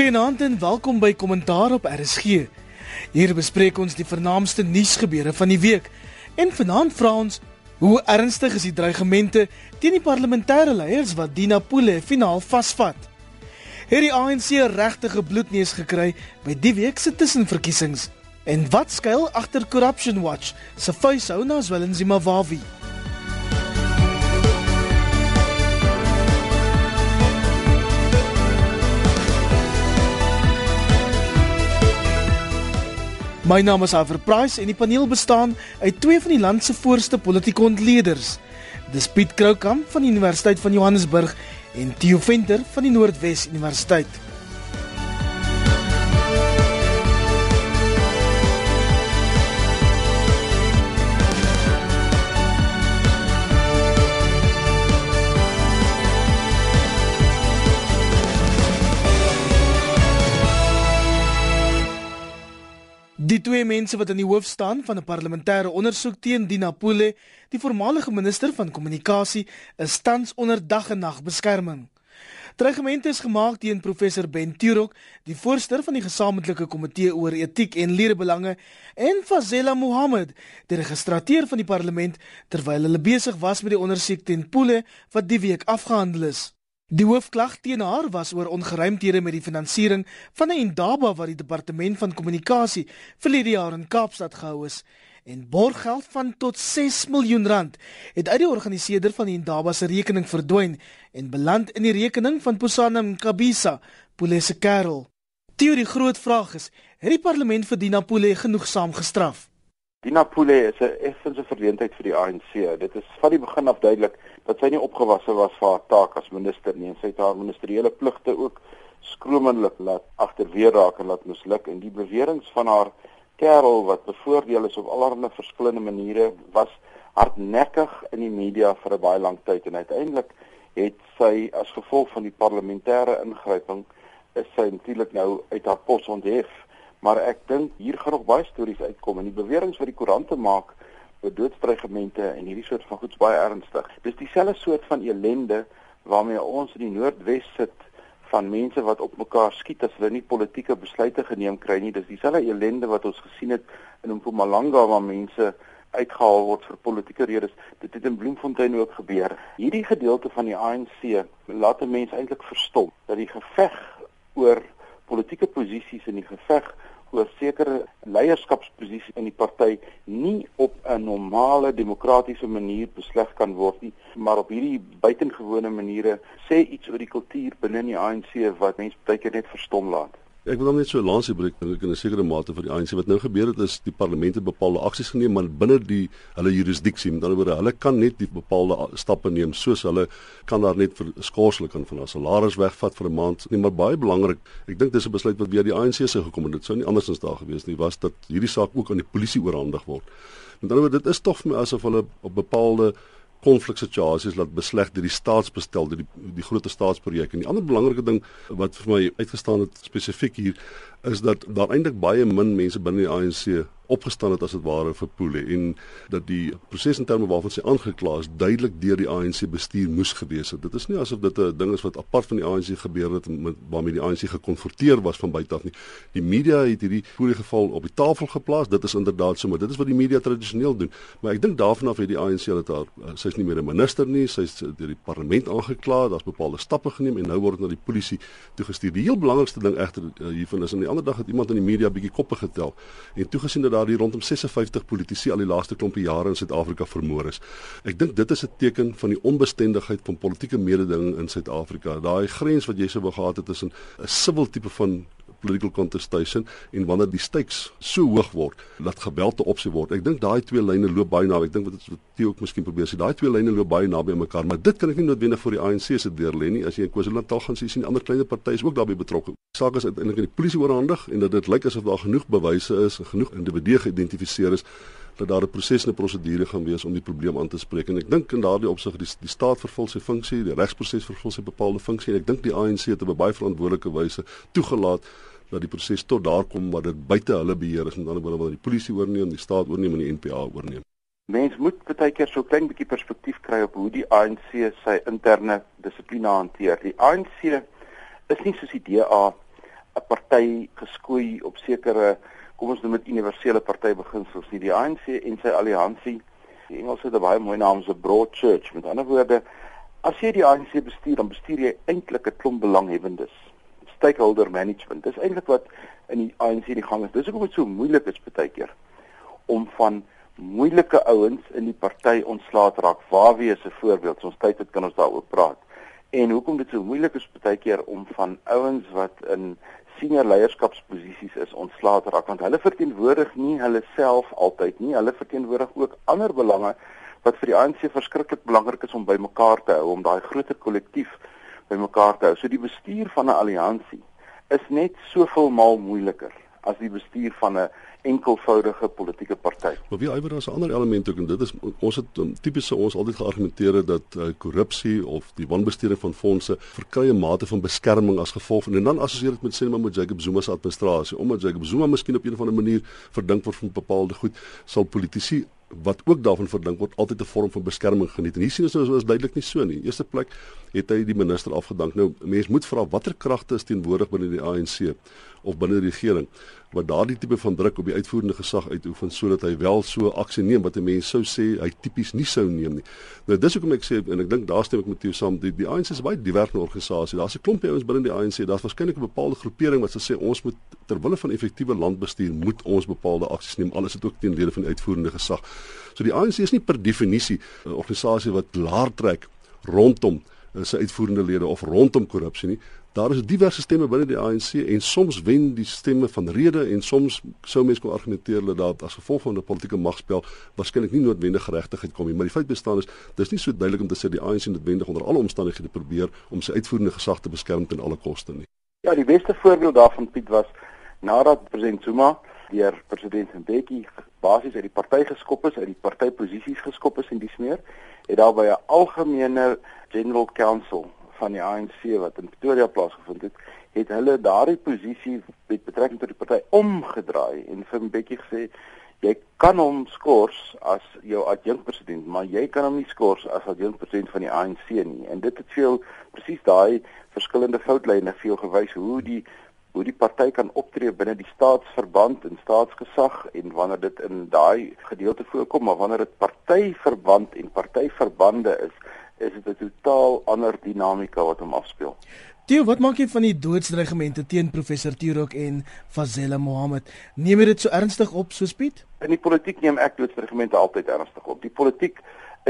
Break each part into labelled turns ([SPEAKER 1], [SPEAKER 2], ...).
[SPEAKER 1] Goeienaand en welkom by Kommentaar op RSG. Hier bespreek ons die vernaamste nuusgebeure van die week en vanaand vra ons hoe ernstig is die dreigemente teen die parlementêre leiers wat Dina Pule finaal vasvat. Het die ANC regtige bloedneus gekry by die week se tussenverkiesings? En wat skuil agter Corruption Watch se vuishou na Zwelinzima Wawi? My naam is Aver Price en die paneel bestaan uit twee van die land se voorste politieke ontleeders. Dis Piet Kroukamp van die Universiteit van Johannesburg en Theo Venter van die Noordwes Universiteit. Die twee mense wat aan die hoof staan van 'n parlementêre ondersoek teen Dina Pule, die voormalige minister van kommunikasie, is tans onder dag en nag beskerming. Dreigemente is gemaak teen professor Ben Turok, die voorsteur van die gesamentlike komitee oor etiek en leerbelange, en Fazela Mohammed, die registrateur van die parlement terwyl hulle besig was met die ondersoek teen Pule wat die week afgehandel is. Die hoofklag teen haar was oor ongeruimthede met die finansiering van 'n Indaba wat die departement van kommunikasie vir die jaar in Kaapstad gehou is en borggeld van tot 6 miljoen rand het uit die organiseerder van die Indaba se rekening verdwyn en beland in die rekening van Pusana Mkabisa, Polese Karel. Die groot vraag is, het die parlement vir Dina Pule genoegsaam gestraf?
[SPEAKER 2] Dina Pule is 'n effense verleentheid vir die ANC. Dit is van die begin af duidelik dat sy nie opgewasse was vir haar taak as minister nie en sy het haar ministeriële pligte ook skroomlik laat agterweer raak en laat misluk. En die beweringe van haar kerel wat bevoordeel is op allerlei verskillende maniere was hardnekkig in die media vir 'n baie lang tyd. En uiteindelik het sy as gevolg van die parlementêre ingryping is sy natuurlik nou uit haar pos onthef maar ek dink hier gaan nog baie stories uitkom en die beweringe wat die koerante maak oor doodsdreigemente en hierdie soort van goeds baie ernstig. Dis dieselfde soort van elende waarmee ons in die Noordwes sit van mense wat op mekaar skiet as hulle nie politieke besluite geneem kry nie. Dis dieselfde elende wat ons gesien het in Mpumalanga waar mense uitgehaal word vir politieke redes. Dit het in Bloemfontein ook gebeur. Hierdie gedeelte van die ANC laat 'n mens eintlik verstom dat die geveg oor politieke posisies in die geveg oor sekere leierskapsposisies in die party nie op 'n normale demokratiese manier besleg kan word nie, maar op hierdie buitengewone maniere sê iets oor die kultuur binne die ANC wat mense baie keer net verstom laat.
[SPEAKER 3] Ek wil dan net so 'n lansie breek dink in 'n sekere mate vir die ANC. Wat nou gebeur het is die parlemente bepaalde aksies geneem maar binne die hulle jurisdiksie met ander woorde hulle kan net die bepaalde stappe neem soos hulle kan daar net verskorselik kan van hulle salaris wegvat vir 'n maand. Nie maar baie belangrik ek dink dis 'n besluit wat deur die ANC se gekom het. Dit sou nie andersins daar gewees nie was dat hierdie saak ook aan die polisie oorhandig word. Met ander woorde dit is tog vir my asof hulle op bepaalde konfliksituasies laat besleg deur die staatsbestel deur die die groot staatsprojek en die ander belangrike ding wat vir my uitgestaan het spesifiek hier is dat daar eintlik baie min mense binne die ANC opgestaan het as dit ware vir Poele en dat die proses in terme waarvan sy aangekla is duidelik deur die ANC bestuur moes gewees het. Dit is nie asof dit 'n ding is wat apart van die ANC gebeur het met waarmee die ANC gekonfronteer was van buite af nie. Die media het hierdie Poele geval op die tafel geplaas. Dit is inderdaad so, maar dit is wat die media tradisioneel doen. Maar ek dink daarvan af het die ANC dat haar eh, sy's nie meer 'n minister nie, sy's deur die parlement aangekla, daar's bepaalde stappe geneem en nou word dit na die polisie toegestuur. Die heel belangrikste ding egter eh, hiervan is aan die ander dag het iemand in die media bietjie koppe getel en toegesien dat daar hier rondom 56 politici al die laaste klompie jare in Suid-Afrika vermoor is. Ek dink dit is 'n teken van die onbestendigheid van politieke mededinging in Suid-Afrika. Daai grens wat jy wou gehad het tussen 'n civil tipe van political contestation en wanneer die stakes so hoog word dat geweld 'n opsie word. Ek dink daai twee lyne loop baie naby. Ek dink wat Theo ook miskien probeer sê, daai twee lyne loop baie naby mekaar, maar dit kan ek nie noodwendig vir die ANC se deur lê nie. As jy in KwaZulu-Natal gaan sien, ander kleiner partye is ook daarbey betrokke. Saak is uiteindelik aan die polisie oorhandig en dat dit lyk asof daar genoeg bewyse is en genoeg individue geïdentifiseer is dat daar 'n proses en 'n prosedure gaan wees om die probleem aan te spreek en ek dink in daardie opsig die, die staat vervul sy funksie, die regsproses vervul sy bepaalde funksie en ek dink die ANC het op 'n baie verantwoordelike wyse toegelaat dat die proses tot daar kom waar dit buite hulle beheer is en dan word die polisie oorneem, die staat oorneem en die NPA oorneem.
[SPEAKER 2] Mens moet baie keer so klein bietjie perspektief kry op hoe die ANC sy interne dissipline hanteer. Die ANC is nie soos die DA 'n party geskoei op sekere kom ons noem dit universele partybeginsels nie die ANC en sy alliansie die Engelse het 'n baie mooi naam so broad church met ander woorde as jy die ANC bestuur dan bestuur jy eintlik 'n klomp belanghebbendes stakeholder management. Dis eintlik wat in die ANC die gang is. Dis hoekom dit so moeilik is baie keer om van moeilike ouens in die party ontslae te raak. Waar wie is 'n voorbeeld? Ons tyd het kan ons daaroor praat. En hoekom dit so moeilik is baie keer om van ouens wat in senior leierskapsposisies is ontslae te raak. Want hulle verteenwoordig nie hulle self altyd nie. Hulle verteenwoordig ook ander belange wat vir die ANC verskriklik belangrik is om bymekaar te hou om daai groter kollektief bymekaar te hou. So die bestuur van 'n alliansie is net soveel maal moeiliker as die bestuur van 'n enkelvoudige politieke party.
[SPEAKER 3] Maar wie iwer daar's 'n ander element ook en dit is ons het um, tipiese ons altyd geargumenteer dat uh, korrupsie of die wanbestuuring van fondse verkrye mate van beskerming as gevolg van en dan assosieer dit met sê maar met Jacob Zuma se administrasie omdat Jacob Zuma miskien op een of ander manier verdink word van bepaalde goed sal politici wat ook daarvan verdink word altyd 'n vorm van beskerming geniet. En hier sien ons nou is duidelik nie so nie. Eerste plek het hy die minister afgedank. Nou mense moet vra watter kragte is teenwoordig binne die ANC of binne die regering wat daardie tipe van druk op die uitvoerende gesag uitoefen sodat hy wel so aksie neem wat 'n mens sou sê hy tipies nie sou neem nie. Nou dis hoekom ek sê en ek dink daar stem ek met jou saam die, die ANC is baie diverse organisasie. Daar's 'n klompie ouens binne die ANC. Daar's waarskynlik 'n bepaalde groepering wat sê ons moet ter wille van effektiewe landbestuur moet ons bepaalde aksies neem al is dit ook teen lede van die uitvoerende gesag. So die ANC is nie per definisie 'n organisasie wat laer trek rondom eh, sy uitvoerende lede of rondom korrupsie nie. Daar is diverse stemme binne die ANC en soms wen die stemme van rede en soms sou mense kon argumenteer dat as gevolg van 'n politieke magspel waarskynlik nie noodwendig geregtigheid kom nie, maar die feit bestaan is dis nie so duidelik om te sê die ANC noodwendig onder alle omstandighede probeer om sy uitvoerende gesag te beskerm ten alle koste nie.
[SPEAKER 2] Ja, die beste voorbeeld daarvan Piet was nadat president Zuma deur president Mbeki basies uit die party geskop is, uit die partyposisies geskop is en dis meer, het daar by 'n algemene general council van die ANC wat in Pretoria plaasgevind het, het hulle daardie posisie met betrekking tot die party omgedraai en vir Mbeki gesê jy kan hom skors as jou adjunkpresident, maar jy kan hom nie skors as adjunkpresident van die ANC nie. En dit het veel presies daai verskillende foutlyne jou gewys hoe die hoe die party kan optree binne die staatsverband en staatsgesag en wanneer dit in daai gedeelte voorkom, maar wanneer dit partyverband en partyverbande is, is dit 'n totaal ander dinamika wat hom afspeel.
[SPEAKER 1] Theo, wat maak jy van die doodsdreigemente teen professor Tirok en Fazela Mohammed? Neem jy dit so ernstig op soos Piet?
[SPEAKER 2] In die politiek neem ek doodsdreigemente altyd ernstig op. Die politiek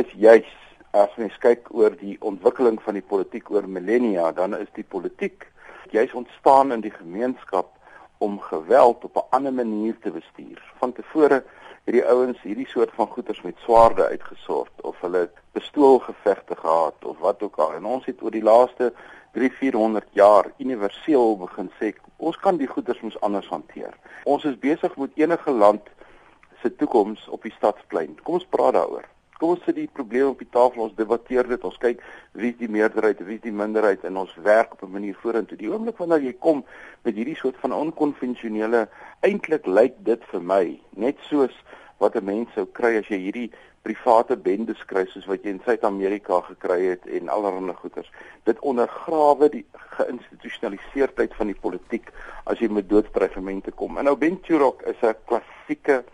[SPEAKER 2] is juis as mens kyk oor die ontwikkeling van die politiek oor millennia, dan is die politiek juis ontstaan in die gemeenskap om geweld op 'n ander manier te bestuur. Van tevore hierdie ouens hierdie soort van goeters met swaarde uitgesort of hulle pistoolgevegte gehad of wat ook al. En ons het oor die laaste 3-400 jaar universeel begin sê ons kan die goeters mos anders hanteer. Ons is besig met enige land se toekoms op die stadsplein. Kom ons praat daaroor. Kom ons sit die probleme op die tafel, ons debatteer dit, ons kyk wie is die meerderheid, wie is die minderheid en ons werk op 'n manier vorentoe. Die oomblik wanneer jy kom met hierdie soort van onkonvensionele eintlik lyk dit vir my net soos wat 'n mens sou kry as jy hierdie private bendes kry soos wat jy in Suid-Amerika gekry het en allerlei goeters. Dit ondergrawe die geïnstitusionaliseerdheid van die politiek as jy met doodsdreigemente kom. En nou Ben Turok is 'n klassieke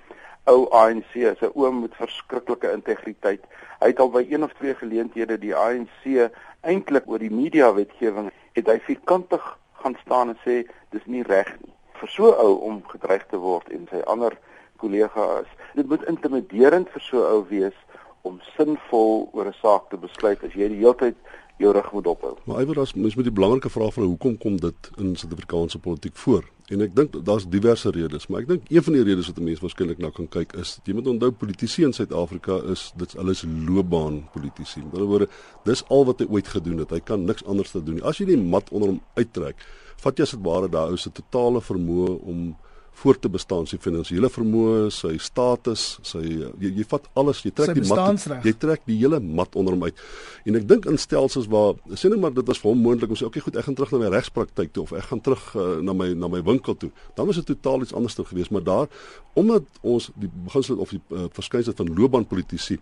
[SPEAKER 2] ou ANC is 'n oom met verskriklike integriteit. Hy het al by een of twee geleenthede die ANC eintlik oor die media wetgewing het hy vierkantig gaan staan en sê dis nie reg nie. Vir so ou om gedreig te word en sy ander kollegas, dit moet intimiderend vir so ou wees om sinvol oor 'n saak te besluit as jy die hele tyd jou rug moet ophou.
[SPEAKER 3] Maar iewers as mens moet die belangrike vraag vra hoekom kom dit in Suid-Afrikaanse politiek voor? En ek dink daar's diverse redes, maar ek dink een van die redes wat mense waarskynlik na kan kyk is jy moet onthou politici in Suid-Afrika is dit alles loopbaan politici. Met ander woorde, dis al wat hy ooit gedoen het. Hy kan niks anders te doen nie. As jy die mat onder hom uittrek, vat jy as dit ware daai ou se totale vermoë om voor te bestaan, sy finansiële vermoë, sy status, sy jy, jy vat alles, jy trek
[SPEAKER 1] Sy
[SPEAKER 3] die mat, jy trek die hele mat onder hom uit. En ek dink in stelsels waar sê net maar dit was vir hom moontlik om sê okay, goed, ek gaan terug na my regspraktyk toe of ek gaan terug uh, na my na my winkel toe. Dan was dit totaal iets anders geweest, maar daar omdat ons die beginsel of die uh, verskynsel van loopbaanpolitici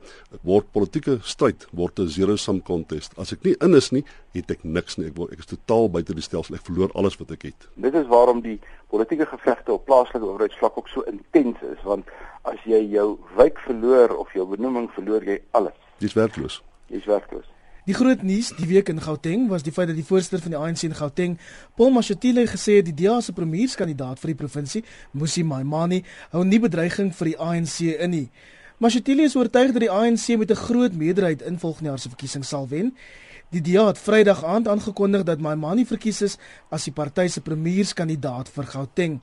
[SPEAKER 3] word politieke stryd word 'n zero sum contest. As ek nie in is nie, het ek niks nie. Ek word ek is totaal buite die stelsel. Ek verloor alles wat ek het.
[SPEAKER 2] Dit is waarom die politieke gevegte op plaaslike owerheidsvlak ook so intens is want as jy jou wijk verloor of jou benoeming verloor jy alles.
[SPEAKER 3] Dis werkloos.
[SPEAKER 2] Jy's werkloos.
[SPEAKER 1] Die groot nuus die week in Gauteng was die feit dat die voorsitter van die ANC in Gauteng, Paul Mashatile, gesê het die DA se premierskandidaat vir die provinsie, Musi Maimane, hou nie bedreiging vir die ANC in nie. Mashatile is oortuig dat die ANC met 'n groot meerderheid in volgende jaar se verkiesing sal wen. Die DA het Vrydag aand aangekondig dat Maimane verkies is as die party se premierskandidaat vir Gauteng.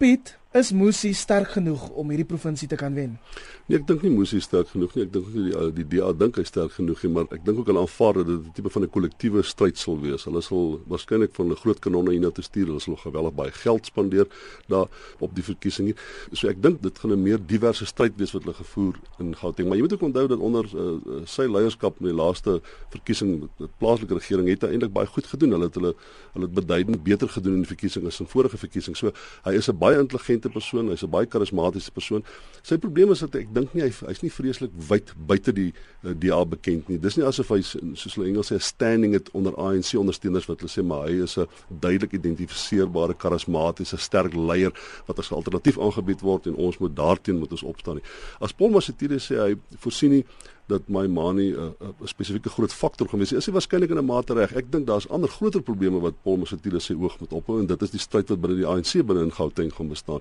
[SPEAKER 1] Piet, is Musi sterk genoeg om hierdie provinsie te kan wen?
[SPEAKER 3] Nee, ek dink nie Moesie is sterk genoeg nie. Ek dink die die DA dink hy sterk genoeg nie, maar ek dink ook hulle aanvaar dat dit 'n tipe van 'n kollektiewe stryd sal wees. Hulle sal waarskynlik van 'n groot kanonne hiernatoe stuur. Hulle sal geweldig baie geld spandeer daar op die verkiesing hier. So ek dink dit gaan 'n meer diverse stryd wees wat hulle gevoer in Gauteng. Maar jy moet ook onthou dat onder uh, sy leierskap in die laaste verkiesing die plaaslike regering het eintlik baie goed gedoen. Hulle het hulle hulle het beduidend beter gedoen in die verkiesing as in vorige verkiesing. So hy is 'n baie intelligente persoon, hy's 'n baie karismatiese persoon. Sy probleem is dat ek dink nie hy hy's nie vreeslik wyd buite die uh, DA bekend nie. Dis nie asof hy soos hulle Engels sê 'n standing het onder ANC ondersteuners wat hulle sê maar hy is 'n duidelik identifiseerbare karismatiese sterk leier wat as alternatief aangebied word en ons moet daarteen moet ons opstaan nie. As Paul Masitire sê hy voorsien nie dat my manie 'n uh, 'n spesifieke groot faktor gewees het. Is hy waarskynlik in 'n mate reg? Ek dink daar's ander groter probleme wat Paul Masitile sê oog moet ophou en dit is die stryd wat binne die ANC binne in Gauteng gaan bestaan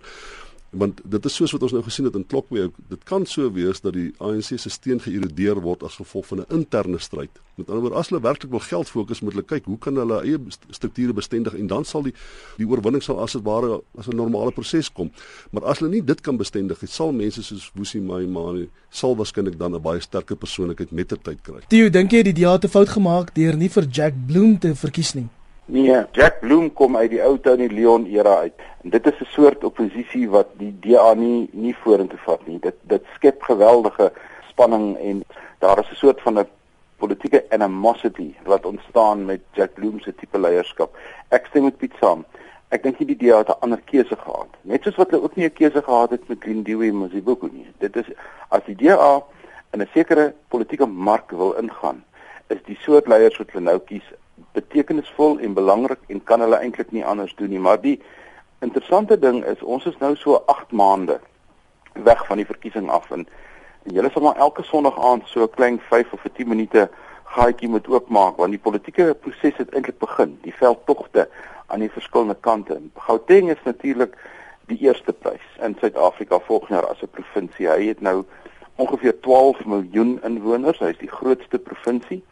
[SPEAKER 3] want dit is soos wat ons nou gesien het in Klokwe dit kan so wees dat die ANC se steun geïrodeer word as gevolg van 'n interne stryd. Met ander woorde as hulle werklik wil geld fokus moet hulle kyk hoe kan hulle eie strukture bestendig en dan sal die die oorwinning sal as dit ware as 'n normale proses kom. Maar as hulle nie dit kan bestendig, sal mense soos Woesie Maimane sal waarskynlik dan 'n baie sterker persoonlikheid met ter tyd kry.
[SPEAKER 1] Theo, dink jy die DA het 'n fout gemaak deur nie vir Jack Bloem te verkies nie?
[SPEAKER 2] Nee, Jack Bloem kom uit die ou Tony Leon era uit. En dit is 'n soort oppositie wat die DA nie nie vorentoe vat nie. Dit dit skep geweldige spanning en daar is 'n soort van 'n politieke animosity wat ontstaan met Jack Bloem se tipe leierskap. Ek stem met Piet saam. Ek dink die DA het 'n ander keuse gehad. Net soos wat hulle ook nie 'n keuse gehad het met Lindiwe Masibuko nie. Dit is as die DA in 'n sekere politieke mark wil ingaan, is die soort leiers wat hulle nou kies betekenisvol en belangrik en kan hulle eintlik nie anders doen nie. Maar die interessante ding is ons is nou so 8 maande weg van die verkiesing af en, en julle sal maar elke Sondag aand so 'n klein 5 of 10 minute gaatjie moet oopmaak want die politieke proses het eintlik begin. Die veldtogte aan die verskillende kante. Gauteng is natuurlik die eerste prys in Suid-Afrika volgende jaar as 'n provinsie. Hy het nou ongeveer 12 miljoen inwoners. Hy is die grootste provinsie.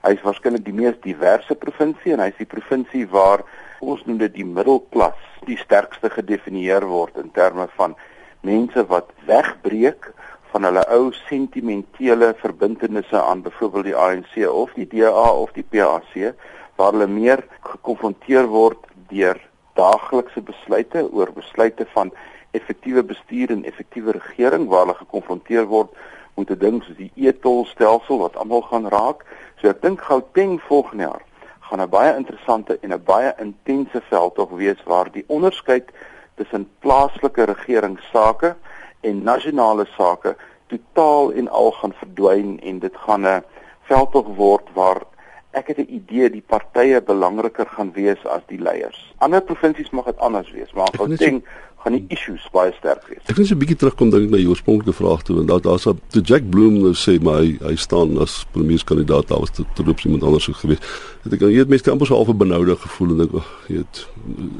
[SPEAKER 2] Hy is waarskynlik die mees diverse provinsie en hy is die provinsie waar ons noem dit die middelklas die sterkste gedefinieer word in terme van mense wat wegbreek van hulle ou sentimentele verbintenisse aan byvoorbeeld die ANC of die DA of die PAC waar hulle meer gekonfronteer word deur daaglikse besluite oor besluite van effektiewe bestuur en effektiewe regering waar hulle gekonfronteer word met 'n ding soos die e-tolstelsel wat almal gaan raak So ek dink Gauteng volgende jaar gaan 'n baie interessante en 'n baie intense veldtog wees waar die onderskeid tussen plaaslike regeringssake en nasionale sake totaal en al gaan verdwyn en dit gaan 'n veldtog word waar ek het 'n idee die partye belangriker gaan wees as die leiers. Ander provinsies mag dit anders wees, maar Gauteng gaan die issues baie sterk wees.
[SPEAKER 3] Ek wil so 'n bietjie terugkom dink na jou oorspronklike vraag toe en daar daar's toe Jack Bloom nou sê maar hy hy staan as premierskandidaat daar was tot op iemand anders so gewees. Het ek jy het mense amper so half benoude gevoel en dink ag jy het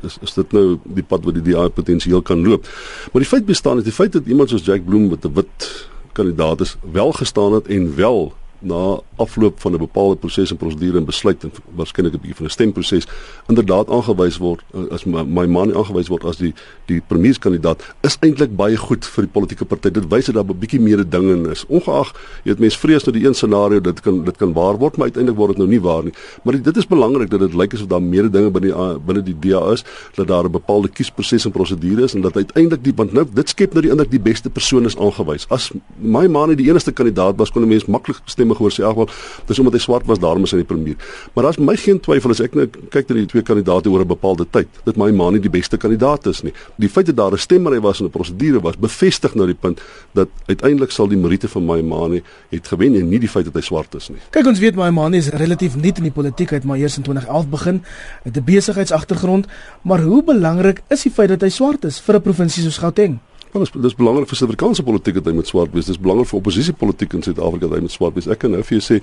[SPEAKER 3] is is dit nou die pad wat die DA potensieel kan loop. Maar die feit bestaan is die feit dat iemand soos Jack Bloom met 'n wit kandidaat is wel gestaan het en wel na afloop van 'n bepaalde proses en prosedure en besluit en waarskynlik 'n bietjie van 'n stemproses inderdaad aangewys word uh, as my, man aangewys word as die die premierskandidaat is eintlik baie goed vir die politieke party. Dit wys dat daar 'n bietjie meer dinge is. Ongeag jy weet mense vrees nou die een scenario dit kan dit kan waar word, maar uiteindelik word dit nou nie waar nie. Maar dit is belangrik dat dit lyk asof daar meer dinge binne die binne die DA is dat daar 'n bepaalde kiesproses en prosedure is en dat uiteindelik die want nou dit skep nou die indruk die beste persoon is aangewys. As my man die enigste kandidaat was kon 'n mens maklik stemme gehoor sê ag wel dis omdat hy swart was daarom is hy die premier. Maar daar's my geen twyfel as ek nou kyk na die twee kandidaate oor 'n bepaalde tyd dat my man nie die beste kandidaat is nie. Die feit dat daar 'n stemmery was en 'n prosedure was bevestig nou die punt dat uiteindelik sal die meriete van my man het gewen en nie die feit dat hy swart is nie.
[SPEAKER 1] Kyk ons weet my man is relatief nuut in die politiek uit maar eers in 2011 begin met 'n besigheidsagtergrond, maar hoe belangrik is die feit dat hy swart is vir 'n provinsie soos Gauteng?
[SPEAKER 3] Wel, dis dis belangrik vir Suid-Afrikaanse politiek dat hy met swart wees. Dis belangrik vir oppositiepolitiek in Suid-Afrika dat hy met swart wees. Ek kan nou vir jou sê,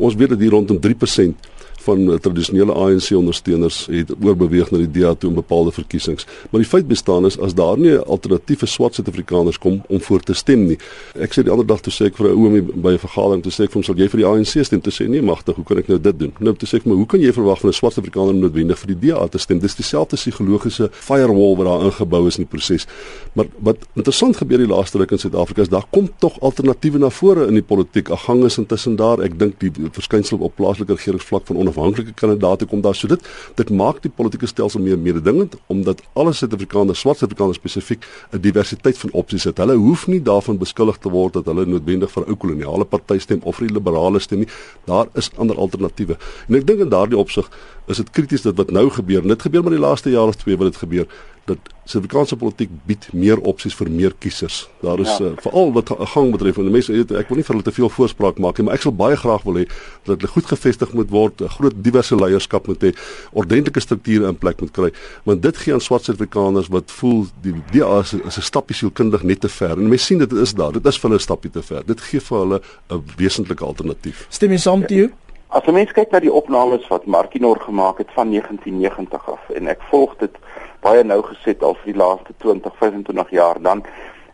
[SPEAKER 3] ons weet dat hier rondom 3% van uh, tradisionele ANC ondersteuners het oorbeweeg na die DA toe in bepaalde verkiesings. Maar die feit bestaan is as daar nie 'n alternatiewe swart Suid-Afrikaners kom om voor te stem nie. Ek sê die ander dag toe sê ek vir 'n oomie by 'n vergadering toe sê ek vir hom sal jy vir die ANC stem? Toe sê nee, magtig, hoe kan ek nou dit doen? Nou toe sê ek maar hoe kan jy verwag van 'n swart Suid-Afrikaner om noodwendig vir die DA te stem? Dis dieselfde psigologiese firewall wat daar ingebou is in die proses. Maar wat interessant gebeur die laaste ruk in Suid-Afrika is daar kom tog alternatiewe na vore in die politiek. Ag gang is intussen daar. Ek dink die verskynsel op plaaslike regeringsvlak van onafhanklike kandidaate kom daar so dit dit maak die politieke stelsel meer mededingend omdat alle Suid-Afrikaners swart Suid-Afrikaners spesifiek 'n diversiteit van opsies het. Hulle hoef nie daarvan beskuldig te word dat hulle noodwendig vir 'n ou koloniale party stem of vir die liberale stem nie. Daar is ander alternatiewe. En ek dink in daardie opsig is dit krities dat wat nou gebeur. Dit gebeur maar die laaste jaar of twee wat dit gebeur dat Suid-Afrikaanse politiek bied meer opsies vir meer kiesers. Daar is ja. uh, veral wat gang betref en die mense weet ek wil nie vir hulle te veel voorspraak maak nie, maar ek sal baie graag wil hê dat hulle goed gevestig moet word, 'n groot diverse leierskap moet hê, ordentlike strukture in plek moet kry, want dit gee aan swart Suid-Afrikaners wat voel die DA is, is 'n stappie sielkundig net te ver. En mense sien dit is daar. Dit is vir hulle 'n stappie te ver. Dit gee vir hulle 'n wesentlike alternatief.
[SPEAKER 1] Stem jy saam met jou?
[SPEAKER 2] As 'n mens kyk na die opnames wat Markinor gemaak het van 1990 af en ek volg dit baie nou geset al vir die laaste 20, 25 jaar dan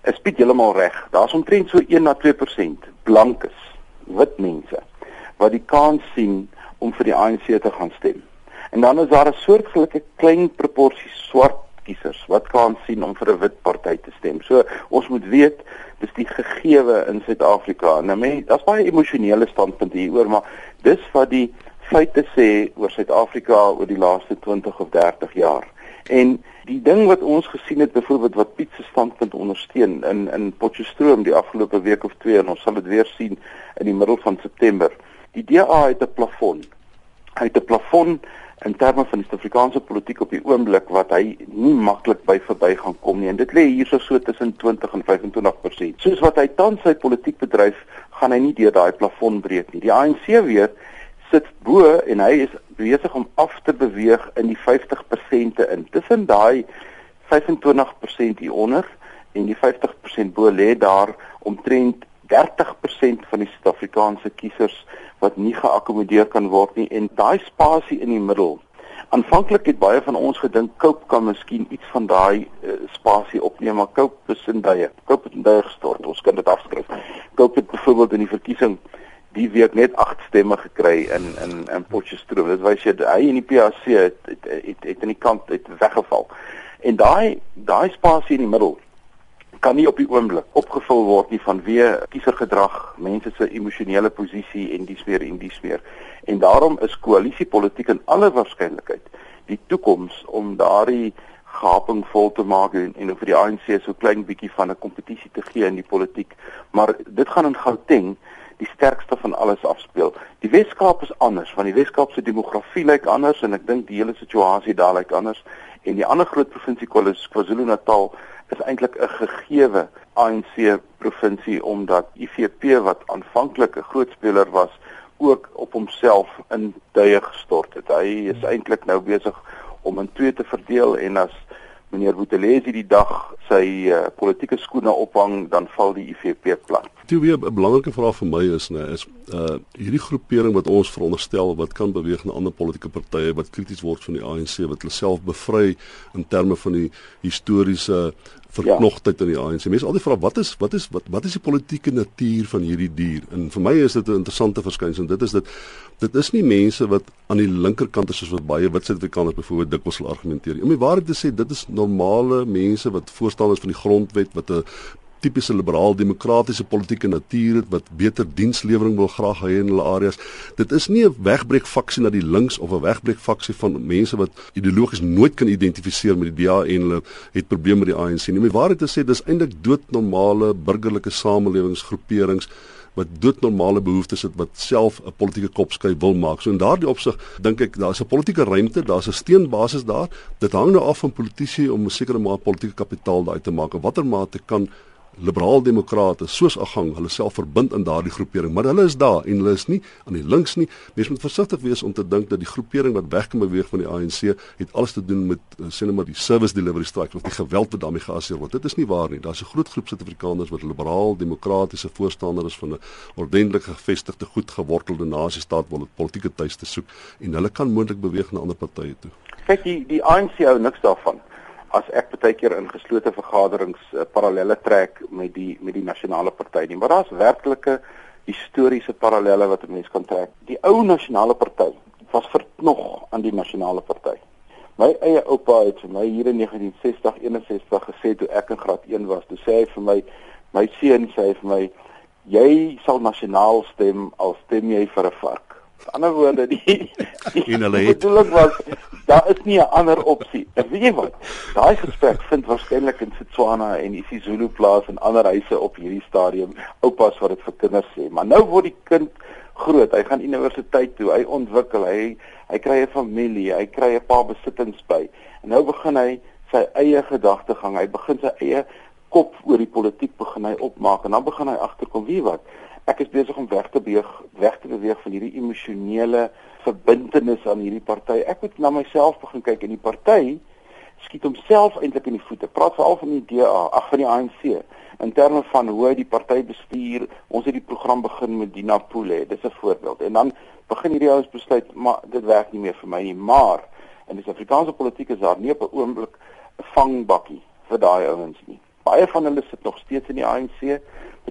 [SPEAKER 2] is Piet heeltemal reg. Daar's omtrent so 1 na 2% blankes, wit mense wat die kans sien om vir die ANC te gaan stem. En dan is daar 'n soortgelyke klein proporsie swart kiesers wat kans sien om vir 'n wit party te stem. So ons moet weet dis die gegewe in Suid-Afrika. Nou mense, daar's baie emosionele standpunt hieroor, maar dis wat die feite sê oor Suid-Afrika oor die laaste 20 of 30 jaar. En die ding wat ons gesien het byvoorbeeld wat Piet se standpunt ondersteun in in Potchefstroom die afgelope week of twee en ons sal dit weer sien in die middel van September. Die DA het 'n plafon. Hy het 'n plafon in terme van die Suid-Afrikaanse politiek op die oomblik wat hy nie maklik by verby gaan kom nie. En dit lê hierso so tussen 20 en 25%. Soos wat hy tans sy politiek bedryf, gaan hy nie deur daai plafon breek nie. Die ANC weer sit bo en hy is besig om af te beweeg in die 50% in. Tussen daai 25% hieronder en die 50% bo lê daar omtrent 30% van die Suid-Afrikaanse kiesers wat nie geakkommodeer kan word nie en daai spasie in die middel. Aanvanklik het baie van ons gedink Cope kan miskien iets van daai uh, spasie opneem, maar Cope is in duie. Cope het in duie gestort. Ons kan dit afskryf. Cope het byvoorbeeld in die verkiesing die week net 8 stemme gekry in in in Potchefstroom. Dit wys jy hy en die PAC het het het, het in die kant het weggeval. En daai daai spasie in die middel kan nie op die oomblik opgevul word nie vanweë kiesergedrag, mense se emosionele posisie en dies meer en dies meer. En daarom is koalisiepolitiek in alle waarskynlikheid die toekoms om daardie gaping vol te maak en, en vir die ANC so klein bietjie van 'n kompetisie te gee in die politiek. Maar dit gaan in Gauteng die sterkste van alles afspeel. Die Weskaap is anders want die Weskaap se demografie lyk anders en ek dink die hele situasie daar lyk anders en die ander groot provinsie KwaZulu-Natal is eintlik 'n gegewe ANC provinsie omdat IFP wat aanvanklik 'n groot speler was ook op homself in duie gestort het. Hy is eintlik nou besig om in twee te verdeel en as meneer Boetelesi die dag sy uh, politieke skoene ophang dan val die IFP plat.
[SPEAKER 3] Toe weer 'n belangrike vraag vir my is, nê, is uh hierdie groepering wat ons veronderstel wat kan beweeg na ander politieke partye wat krities word van die ANC wat hulle self bevry in terme van die historiese verknogtheid in die ANC. Mense altyd vra wat is wat is wat wat is die politieke natuur van hierdie dier? En vir my is dit 'n interessante verskynsel. Dit is dit dit is nie mense wat aan die linkerkant is soos wat baie wit Suid-Afrikaners byvoorbeeld dikwels argumenteer. Om die waarheid te sê, dit is normale mense wat voorstanders van die grondwet wat 'n tipiese liberaal demokratiese politieke natuur het wat beter dienslewering wil graag hê in hulle areas. Dit is nie 'n wegbreek faksie na die links of 'n wegbreek faksie van mense wat ideologies nooit kan identifiseer met die DA en hulle het probleme met die ANC nie. Die waarheid te sê, dis eintlik doodnormale burgerlike samelewingsgroeperings wat doodnormale behoeftes het wat self 'n politieke kopskuy wil maak. So in daardie opsig dink ek daar's 'n politieke ruimte, daar's 'n steenbasis daar. Dit hang nou af van politici om 'n sekere mate politieke kapitaal daai te maak. Watter mate kan liberaal demokrate soos Agang hulle self verbind in daardie groepering, maar hulle is daar en hulle is nie aan die links nie. Mens moet versigtig wees om te dink dat die groepering wat wegkom beweeg van die ANC het alles te doen met eh, sê net maar die service delivery strike of die geweld wat daarmee geassosieer word. Dit is nie waar nie. Daar's 'n groot groep Suid-Afrikaners wat liberaal demokratiese voorstanders van 'n ordentlik gevestigde, goed gewortelde nasiestaat wil dit politieke tuiste soek en hulle kan moontlik beweeg na ander partye toe.
[SPEAKER 2] Kyk, die die ANC hou niks daarvan as ek baie keer in geslote vergaderings uh, parallelle trek met die met die nasionale party nie maar daar's werklike historiese parallelle wat 'n mens kan trek. Die ou nasionale party was verknog aan die nasionale party. My eie oupa het vir my hier in 1960 61 gesê toe ek in graad 1 was toe sê hy vir my my seun sê hy vir my jy sal nasionaal stem al stem jy vir 'n vark ander woorde die
[SPEAKER 3] en hulle het
[SPEAKER 2] bedoeling was daar is nie 'n ander opsie. En weet jy wat? Daai gesprek vind waarskynlik in Setswana en isiZulu plaas en ander huise op hierdie stadium. Oupas wat dit vir kinders sê. Maar nou word die kind groot. Hy gaan universiteit toe. Hy ontwikkel. Hy hy kry 'n familie. Hy kry 'n paar besittings by. En nou begin hy sy eie gedagtegang. Hy begin sy eie kop oor die politiek begin hy opmaak en dan begin hy agterkom wie wat ek is besig om weg te beweeg weg te beweeg van hierdie emosionele verbintenis aan hierdie party. Ek moet na myself begin kyk en die party skiet homself eintlik in die voete. Praat veral van die DA, ag van die ANC in terme van hoe hy die party bestuur. Ons het die program begin met Dina Poole, dis 'n voorbeeld. En dan begin hierdie ouens besluit, maar dit werk nie meer vir my nie. Maar in die Suid-Afrikaanse politiek is daar nie op 'n oomblik 'n vangbakkie vir daai ouens nie. Baie van hulle sit nog steeds in die ANC.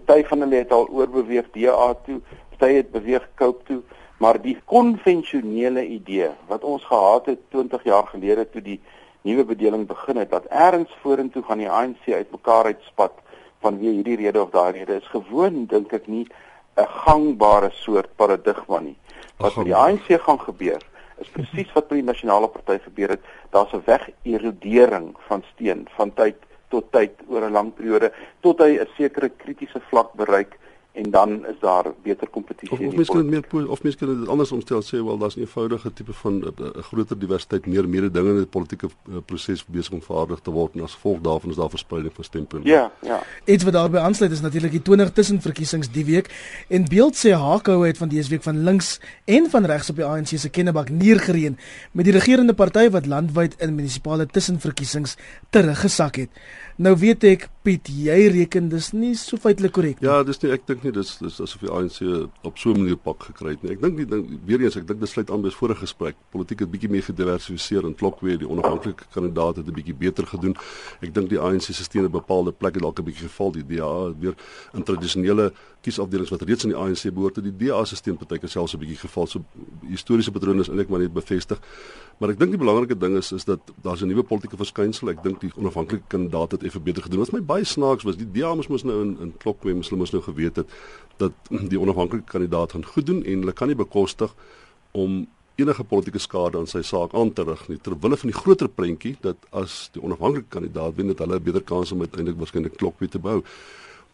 [SPEAKER 2] Party van hulle het al oorbeweeg DA toe, party het beweeg Cope toe, maar die konvensionele idee wat ons gehad het 20 jaar gelede toe die nuwe bedeling begin het dat eers vorentoe gaan die ANC uitmekaar uitspat vanweë hierdie rede of daai rede is gewoon dink ek nie 'n gangbare soort paradigma nie. Wat met die ANC gaan gebeur is presies wat met die nasionale party gebeur het. Daar's 'n wegerodering van steen van tyd tot tyd oor 'n lang periode tot hy 'n sekere kritiese vlak bereik en dan is daar beter kompetisie.
[SPEAKER 3] Of, of kan dit meer of kan dit anders omstel sê wel daar's 'n eenvoudige tipe van 'n uh, uh, groter diversiteit meer mededingende politieke uh, proses besig om vaardig te word en as gevolg daarvan is daar verspreiding van stempunte.
[SPEAKER 2] Ja, ja.
[SPEAKER 1] Iets wat daarbey aansluit is natuurlik die 20 tussenverkiesings die week en beeld sê Hakhou het van dese week van links en van regs op die ANC se kennebak neergereën met die regerende party wat landwyd in munisipale tussenverkiesings teruggesak het. Nou weet ek Piet, jy reken dis nie so feitelik korrek
[SPEAKER 3] nie. Ja, dis nie ek dink nie dis dis asof die ANC op so 'n manier pak gekry het nie. Ek dink nie dink weer eens ek dink dit sluit aan by vorige gesprek. Politiek het bietjie meer gediversifiseer en klok weer die onafhanklike kandidaat het 'n bietjie beter gedoen. Ek dink die ANC se steun op bepaalde plekke dalk 'n bietjie geval die DA weer in tradisionele kiesafdelings wat reeds in die ANC behoort het die DA se steun partyke selfs 'n bietjie geval. So historiese patrone is eintlik maar net bevestig. Maar ek dink die belangrike ding is is dat daar's 'n nuwe politieke verskynsel. Ek dink die onafhanklike kandidaat het effe beter gedoen. Wat my baie snaaks was, die DA moes nou in in Klokwe moes hulle moes nou geweet het dat die onafhanklike kandidaat gaan goed doen en hulle kan nie bekostig om enige politieke skade aan sy saak aan te rig nie terwyl hulle van die groter prentjie dat as die onafhanklike kandidaat wen dat hulle 'n beter kans om uiteindelik waarskynlik Klokwe te bou.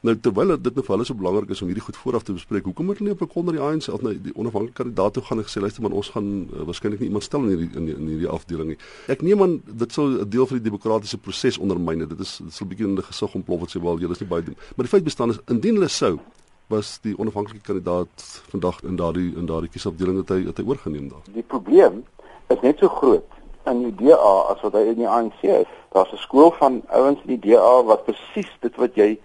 [SPEAKER 3] Nou terwyl dit nou vir hulle so belangrik is om hierdie goed vooraf te bespreek, hoekom het hulle nie op 'n konder die ANC of nou die onafhanklike kandidaat toe gaan en gesê luister maar ons gaan uh, waarskynlik nie iemand stel in hierdie in, in hierdie afdeling nie. Ek neem aan dit sou 'n deel van die demokratiese proses ondermyn. Dit is dit sal bietjie in die gesig ontplof wat sê wel julle is nie baie doen. Maar die feit bestaan is indien hulle sou was die onafhanklike kandidaat vandag in daardie in daardie kiesafdeling dat hy dat hy oorgeneem daar.
[SPEAKER 2] Die probleem is net so groot in die DA as wat hy in die ANC is. Daar's 'n skool van ouens in die DA wat presies dit wat jy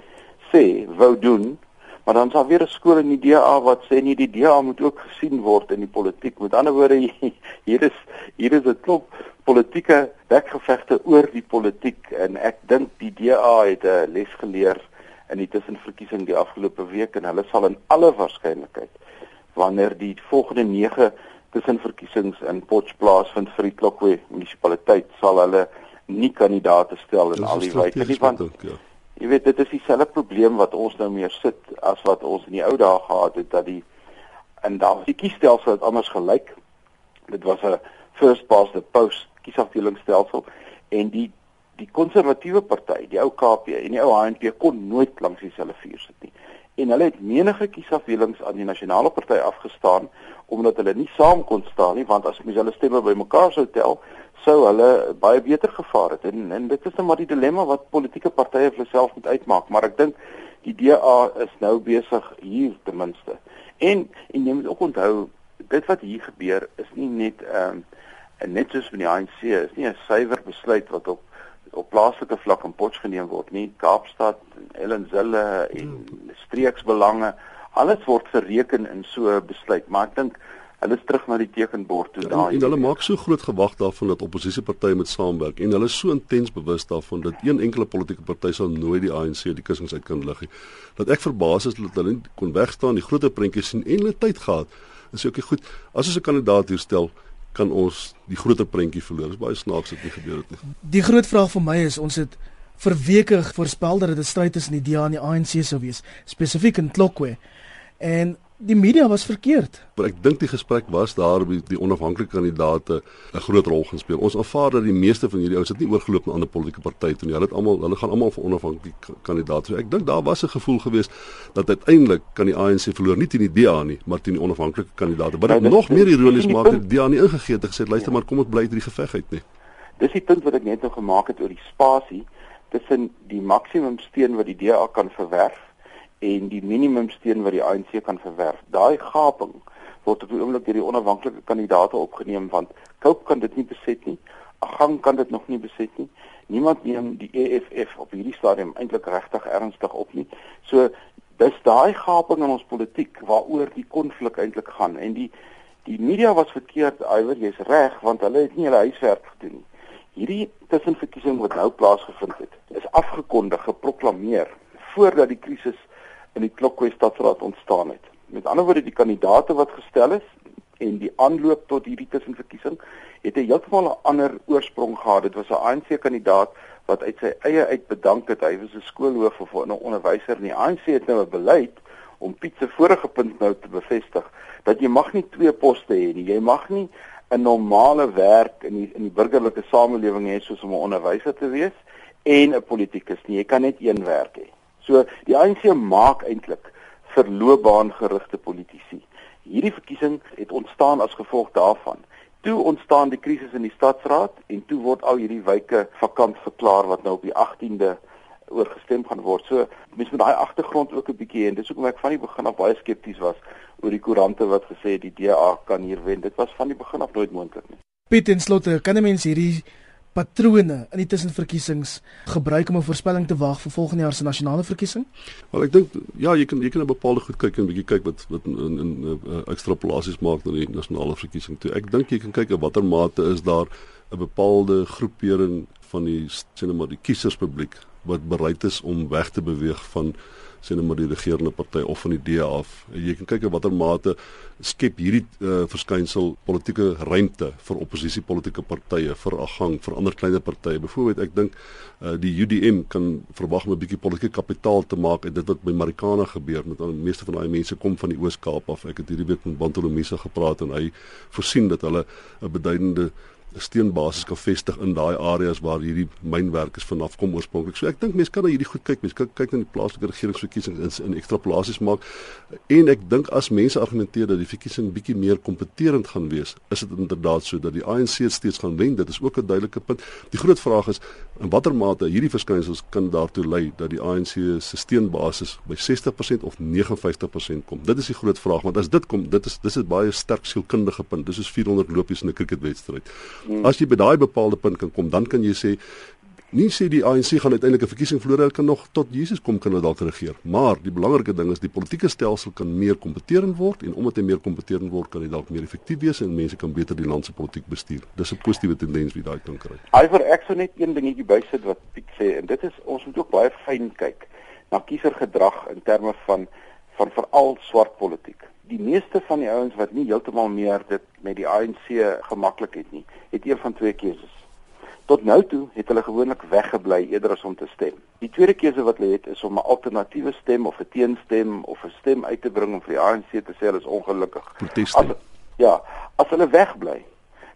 [SPEAKER 2] sê wou doen, Maar dan is daar weer 'n skool in die DA wat sê nee, die DA moet ook gesien word in die politiek. Met ander woorde, hier is hier is 'n klop politieke bekgevegte oor die politiek en ek dink die DA het 'n les geleer in die tussenverkiesing die afgelope week en hulle sal in alle waarskynlikheid wanneer die volgende 9 tussenverkiesings in Potchefstroom vind vir die Klokwe munisipaliteit sal hulle nie kandidaate stel in al die wyke nie want ook, ja. Jy weet dit is dieselfde probleem wat ons nou meer sit as wat ons in die ou dae gehad het dat die en daar die kiesstelsel het anders gelyk dit was 'n first past the post kiesafdelingsstelsel en die die konservatiewe party, die ou KP en die ou HNP kon nooit langs dieselfde vuur sit nie. En hulle het menige kiesafdelings aan die nasionale party afgestaan omdat hulle nie saam kon staan nie, want as mens hulle stemme bymekaar sou tel, sou hulle baie beter gevaar het. En en dit is net nou maar die dilemma wat politieke partye vir self moet uitmaak, maar ek dink die DA is nou besig hier ten minste. En en jy moet ook onthou dit wat hier gebeur is nie net ehm um, net soos met die ANC is nie 'n suiwer besluit wat op op plaaslike vlak in Potch geneem word nie Kaapstad Ellenzelle en streeksbelange alles word gereken in so 'n besluit maar ek dink hulle is terug na die tekenbord toe
[SPEAKER 3] daai en, en hulle maak so groot gewag daarvan dat oppositiepartye moet saamwerk en hulle is so intens bewus daarvan dat een enkele politieke party sal nooit die ANC die kussings uit kan lig nie dat ek verbaas is dat hulle kon wegstaan die groter prentjies sien en hulle tyd gehad en sê okay goed as ons 'n kandidaat hier stel kan ons die groter prentjie verloor. Dit is baie snaaks dit nie gebeur het nie.
[SPEAKER 1] Die groot vraag vir my is ons het vir weke voorspel dat dit 'n stryd tussen die DA en die ANC sou wees, spesifiek in Klokwe. En die media was verkeerd.
[SPEAKER 3] Maar ek dink die gesprek was daar by die onafhanklike kandidaate 'n groot rol gespeel. Ons aanvaar dat die meeste van hierdie ouens het nie oorgeloop na ander politieke partye toe nie. Hulle het almal hulle gaan almal vir onafhanklike kandidaate. So ek dink daar was 'n gevoel geweest dat uiteindelik kan die ANC verloor nie teen die DA nie, maar teen die onafhanklike kandidaate. Wat dit nou, nog meer ironies maak dat die DA nie ingegee het en gesê luister ja. maar kom ons bly uit hierdie geveg uit nie.
[SPEAKER 2] Dis die punt wat ek net nou gemaak het oor die spasie tussen die maksimum steun wat die DA kan verwerf en die minimumsteun wat die ANC kan verwerf. Daai gaping word op die oomblik deur die onafhanklike kandidaate opgeneem want Cope kan dit nie beset nie. Agang kan dit nog nie beset nie. Niemand neem die EFF op hierdie stadium eintlik regtig ernstig op nie. So dis daai gaping in ons politiek waaroor die konflik eintlik gaan en die die media was verkeerd, Iwer, jy's reg want hulle het nie hulle huiswerk gedoen nie. Hierdie tussenverkiesing wat nou plaasgevind het, is afgekondig, geproklaameer voordat die krisis in die Klokwe stadsraad ontstaan het. Met ander woorde die kandidate wat gestel is en die aanloop tot hierdie tussenverkiesing het 'n heeltemal 'n ander oorsprong gehad. Dit was 'n ANC kandidaat wat uit sy eie uit bedank het. Hy was 'n skoolhoof of 'n onderwyser en die ANC het nou 'n beleid om Piet se vorige punt nou te bevestig dat jy mag nie twee poste hê nie. Jy mag nie 'n normale werk in die in die burgerlike samelewing hê soos om 'n onderwyser te wees en 'n politikus nie. Jy kan net een werk hê. So die ANC maak eintlik vir loopbaangerigte politici. Hierdie verkiesing het ontstaan as gevolg daarvan. Toe ontstaan die krisis in die stadsraad en toe word al hierdie wyke vakant verklaar wat nou op die 18de oorgestem gaan word. So mense met daai agtergrond ook 'n bietjie en dis hoekom ek van die begin af baie skepties was oor die koerante wat gesê het die DA kan hier wen. Dit was van die begin af nooit moontlik nie.
[SPEAKER 1] Piet en Slotte, kan 'n mens hierdie patrone in die tussenverkiesings gebruik om 'n voorspelling te waag vir volgende jaar se nasionale verkiesing?
[SPEAKER 3] Wel ek dink ja, jy kan jy kan 'n bepaalde goed kyk en 'n bietjie kyk wat wat in in, in uh, ekstrapolasies maak na die nasionale verkiesing toe. Ek dink jy kan kyk watter mate is daar 'n bepaalde groepering van die sien maar die kieserspubliek wat bereid is om weg te beweeg van sien maar die regerende party of van die DA af. Jy kan kyk in watter mate skep hierdie uh, verskynsel politieke ruimte vir oppositiepolitiese partye, vir agang, vir ander kleiner partye. Byvoorbeeld ek dink uh, die UDM kan verwag om 'n bietjie politieke kapitaal te maak uit dit wat by Marikana gebeur. Met die meeste van daai mense kom van die Oos-Kaap af. Ek het hierdie week met Bantolomisa gepraat en hy voorsien dat hulle 'n beduidende steenbasis kan vestig in daai areas waar hierdie mynwerkers vanaf kom oorspronklik. So ek dink mense kan na hierdie goed kyk. Mense kyk kyk na die plaaslike regeringsverkiesings in, in ekstrapolasies maak. En ek dink as mense argumenteer dat die verkiesing bietjie meer kompeterend gaan wees, is dit inderdaad so dat die ANC steeds gaan wen. Dit is ook 'n duidelike punt. Die groot vraag is in watter mate hierdie verskynsels kan daartoe lei dat die ANC se steenbasis by 60% of 59% kom. Dit is die groot vraag, want as dit kom, dit is dis 'n baie sterk sielkundige punt. Dis soos 400 lopies in 'n cricketwedstryd. Hmm. As jy by daai bepaalde punt kan kom, dan kan jy sê Nie sê die ANC gaan uiteindelik 'n verkiesing verloor, hulle kan nog tot Jesus kom kan hulle dalk regeer. Maar die belangrike ding is die politieke stelsel kan meer kompeterend word en omdat hy meer kompeterend word, kan hy dalk meer effektief wees en mense kan beter die land se politiek bestuur. Dis 'n positiewe tendens wie daai kan kry.
[SPEAKER 2] Iver ek sou net een dingetjie bysit wat Piet sê en dit is ons moet ook baie fyn kyk na kiesergedrag in terme van van veral swart politiek. Die meeste van die ouens wat nie heeltemal meer dit met die ANC gemaklik het nie, het een van twee keuses. Tot nou toe het hulle gewoonlik weggebly eerder as om te stem. Die tweede keuse wat hulle het is om 'n alternatiewe stem of 'n teenstem of 'n stem uit te bring om vir die ANC te sê hulle is ongelukkig.
[SPEAKER 3] Proteste.
[SPEAKER 2] Ja, as hulle wegbly,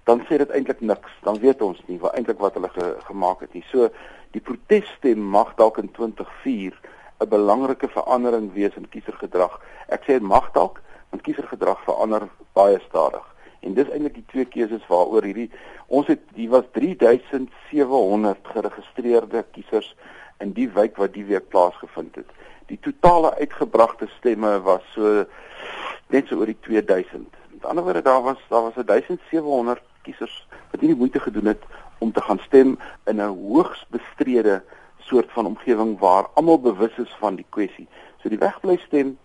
[SPEAKER 2] dan sê dit eintlik niks. Dan weet ons nie wat eintlik wat hulle ge, gemaak het nie. So die protesstem mag dalk in 2004 'n belangrike verandering wees in kiesergedrag. Ek sê dit mag dalk, want kiesergedrag verander baie stadig. En dis eintlik die twee keuses waaroor hierdie ons het die was 3700 geregistreerde kiesers in die wijk wat die week plaasgevind het. Die totale uitgebragte stemme was so net so oor die 2000. Met ander woorde daar was daar was 1700 kiesers wat nie die moeite gedoen het om te gaan stem in 'n hoogs bestrede soort van omgewing waar almal bewus is van die kwessie. So die wegbly stem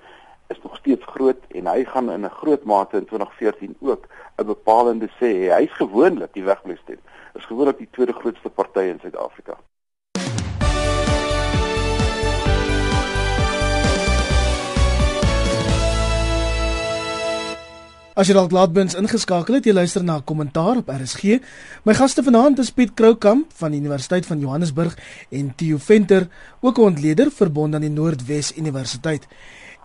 [SPEAKER 2] is nog steeds groot en hy gaan in 'n groot mate in 2014 ook 'n bepalende sê hy's gewoonlik die wegbly stem. Is gewoonlik die tweede grootste party in Suid-Afrika.
[SPEAKER 1] As jy dalk laat bins ingeskakel het, jy luister na 'n kommentaar op RSG. My gaste vanaand is Piet Kroukamp van die Universiteit van Johannesburg en Theo Venter, ook 'n ontleder verbond aan die Noordwes Universiteit.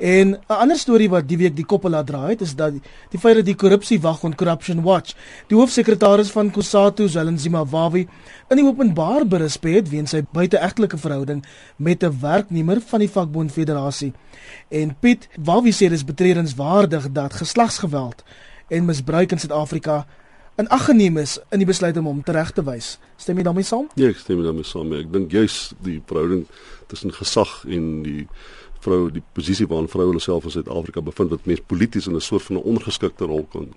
[SPEAKER 1] En 'n ander storie wat die week die koppel laat draai het is dat die, die feit dat die korrupsie wag on Corruption Watch, die hoofsekretaris van Kusatu, Zelinzima Wawi, in die openbaar berisp het weens sy buiteegtelike verhouding met 'n werknemer van die vakbond federasie. En Piet Wawi sê dis betreurenswaardig dat geslagsgeweld en misbruik in Suid-Afrika in ag geneem is in die besluit om hom tereg te wys. Stem jy daarmee saam?
[SPEAKER 3] Ja, ek stem daarmee saam. Ek dink juis die verhouding tussen gesag en die vrou die posisie waarin vroue hulle self in Suid-Afrika bevind wat mens polities in 'n soort van 'n ondergeskikte rol kan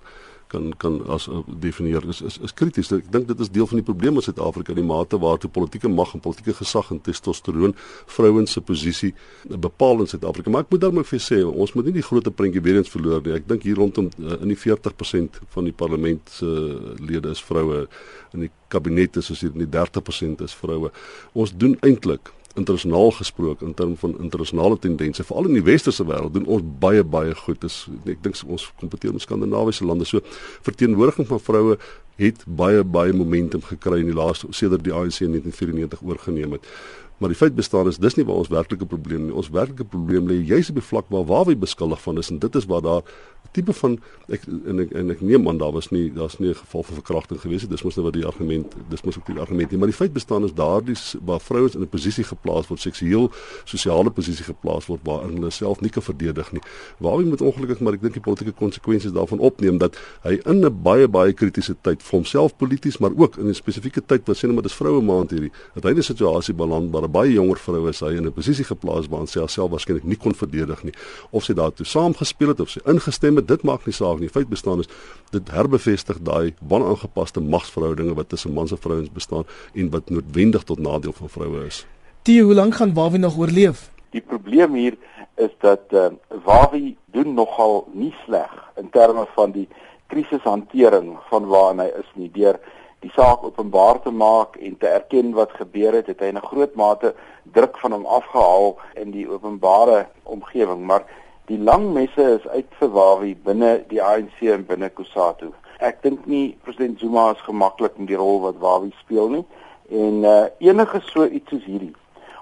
[SPEAKER 3] kan kan as uh, definieer is is, is krities. Ek dink dit is deel van die probleem in Suid-Afrika die mate waartoe politieke mag en politieke gesag en testosteron vrouens se posisie bepaal in Suid-Afrika. Maar ek moet daarmee vir sê ons moet nie die groot prentjie weer eens verloor nie. Ek dink hier rondom uh, in die 40% van die parlement se uh, lede is vroue in die kabinet is as hier in die 30% is vroue. Ons doen eintlik internasionaal gesproke in terme van internasionale tendense veral in die westerse wêreld doen ons baie baie goed. Dis ek dink ons kompeteer met skandinawiese lande. So verteenwoordiging van vroue het baie baie momentum gekry in die laaste sedert die ANC in 1994 oorgeneem het. Maar die feit bestaan is dis nie waar ons werklike probleem nie. Ons werklike probleem lê juis op die vlak waar waar wy beskuldig van is en dit is waar daar tipe van ek en ek en ek neem aan daar was nie daar's nie 'n geval van verkrachting gewees het. Dis mos nou wat die argument dis mos ook die argument nie. Maar die feit bestaan is daardie waar vrouens in 'n posisie geplaas word, seksueel sosiale posisie geplaas word waar hulle self nie kan verdedig nie. Waar wy moet ongelukkig maar ek dink die politieke konsekwensies daarvan opneem dat hy in 'n baie baie kritiese tyd vir homself polities maar ook in 'n spesifieke tyd wat sê net maar dis vroue maand hierdie. Dat hy 'n situasie balans waar baie jonger vrou is hy in 'n posisie geplaas waar sy haarself waarskynlik nie kon verdedig nie of sy daartoe saamgespeel het of sy ingestem het dit maak nie saak nie. Feit bestaan is dit herbevestig daai wanaangepaste magsverhoudinge wat tussen mans en vrouens bestaan en wat noodwendig tot nadeel van vroue is.
[SPEAKER 1] Die hoe lank gaan Wawie nog oorleef?
[SPEAKER 2] Die probleem hier is dat uh, Wawie doen nogal nie sleg in terme van die krisishantering van waar hy is nie. Deur die saak openbaar te maak en te erken wat gebeur het, het hy 'n groot mate druk van hom afgehaal in die openbare omgewing, maar die lang messe is uit vir Wawi binne die ANC en binne Kusatu. Ek dink nie president Zuma is gemaklik met die rol wat Wawi speel nie en uh, enige so iets soos hierdie.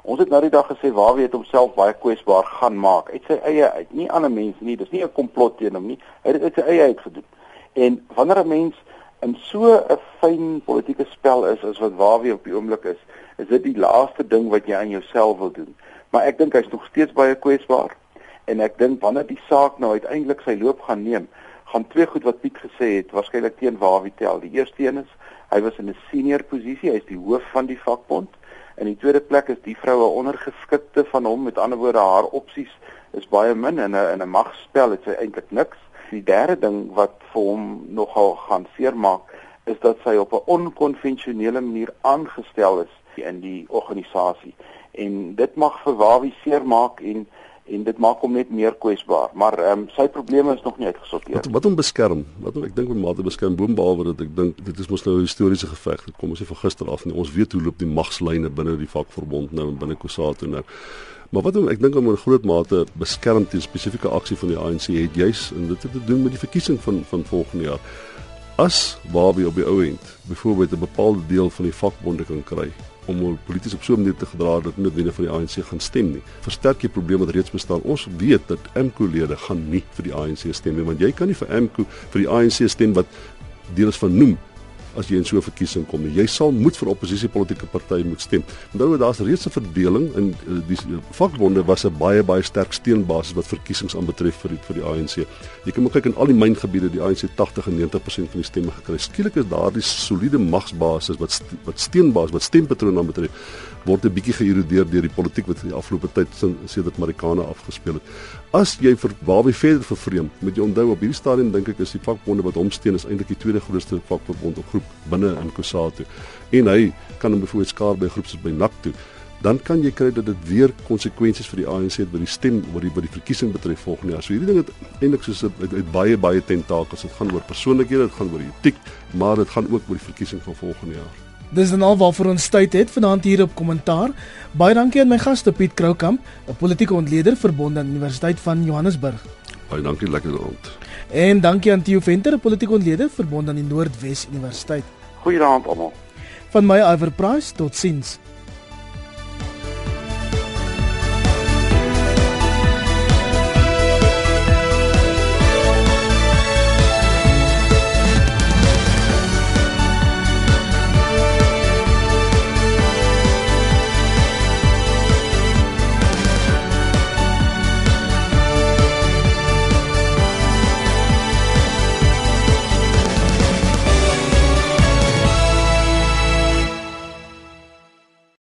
[SPEAKER 2] Ons het nou die dag gesê Wawi het homself baie kwesbaar gaan maak uit sy eie uit, nie ander mense nie, dis nie 'n komplot teen hom nie. Hy het dit uit sy eie uit gedoen. En wanneer 'n mens in so 'n fyn politieke spel is as wat waar wie op die oomblik is, is dit die laaste ding wat jy aan jouself wil doen. Maar ek dink hy's nog steeds baie kwesbaar en ek dink wanneer die saak nou uiteindelik sy loop gaan neem, gaan twee goed wat Piet gesê het waarskynlik teen waar wie tel. Die eerste een is hy was in 'n senior posisie, hy's die hoof van die vakbond. En die tweede plek is die vroue ondergeskikte van hom, met ander woorde haar opsies is baie min in 'n in 'n magspel het sy eintlik niks die derde ding wat vir hom nogal gaan seermaak is dat sy op 'n onkonvensionele manier aangestel is in die organisasie. En dit mag vir Wawie seermaak en en dit maak hom net meer kwesbaar. Maar ehm um, sy probleme is nog nie uitgesorteer.
[SPEAKER 3] Wat, wat hom beskerm? Wat hom, ek dink my mate beskerm boonbehalwe dat ek dink dit is mos nou 'n historiese geveg. Dit kom ons nie van gister af nie. Ons weet hoe loop die magslyne binne die vakverbond nou en binne Kusatu nou. Maar wat hom ek dink om 'n groot mate beskerm teen spesifieke aksie van die ANC het juis en dit het te doen met die verkiesing van van volgende jaar. As Wawie op die ou end byvoorbeeld 'n bepaalde deel van die vakbonde kan kry om hul polities op so 'n manier te gedra dat nie vir die ANC gaan stem nie. Versterk jy probleme wat reeds bestaan. Ons weet dat MKO-lede gaan nie vir die ANC stem nie, want jy kan nie vir MKO vir die ANC stem wat deel is van noem as jy in so 'n verkiesing kom. Jy sal moet vir oppositie politieke partye moet stem. Onthou daar's reeds 'n verdeling in eh, die vakbonde was 'n baie baie sterk steunbasis wat verkiesings aanbetref vir die, vir die ANC. Jy kan maar kyk in al die myngebiede die ANC 80 en 90% van die stemme gekry. Skielik is daardie soliede magsbasis wat wat steunbasis wat stempatrone aanbetref word 'n bietjie geïrodeer deur die politiek wat in die afgelope tyd sedert Marikana afgespeel het. As jy vir Bawie verder vervreem, moet jy onthou op hierdie stadium dink ek is die vakbonde wat hom steun is eintlik die tweede grootste vakbond of groep binne in Kusatu. En hy kan hom byvoorbeeld skaar by groepe soos by NAKTO. Dan kan jy kry dat dit weer konsekwensies vir die ANC het by die stem oor die by die verkiesing betref volgende jaar. So hierdie ding het eintlik soos uit baie baie tentakels. Dit gaan oor persoonlikhede, dit gaan oor etiek, maar dit gaan ook oor die verkiesing van volgende jaar.
[SPEAKER 1] Dis dan al waarvoor ons tyd het vanaand hier op kommentaar. Baie dankie aan my gaste Piet Kroukamp, 'n politieke ontleder verbonde aan Universiteit van Johannesburg.
[SPEAKER 3] Baie dankie, lekker aand.
[SPEAKER 1] En dankie aan Theo Venter, 'n politieke ontleder verbonde aan die Noordwes Universiteit.
[SPEAKER 2] Goeienaand almal.
[SPEAKER 1] Van my Iver Price, totsiens.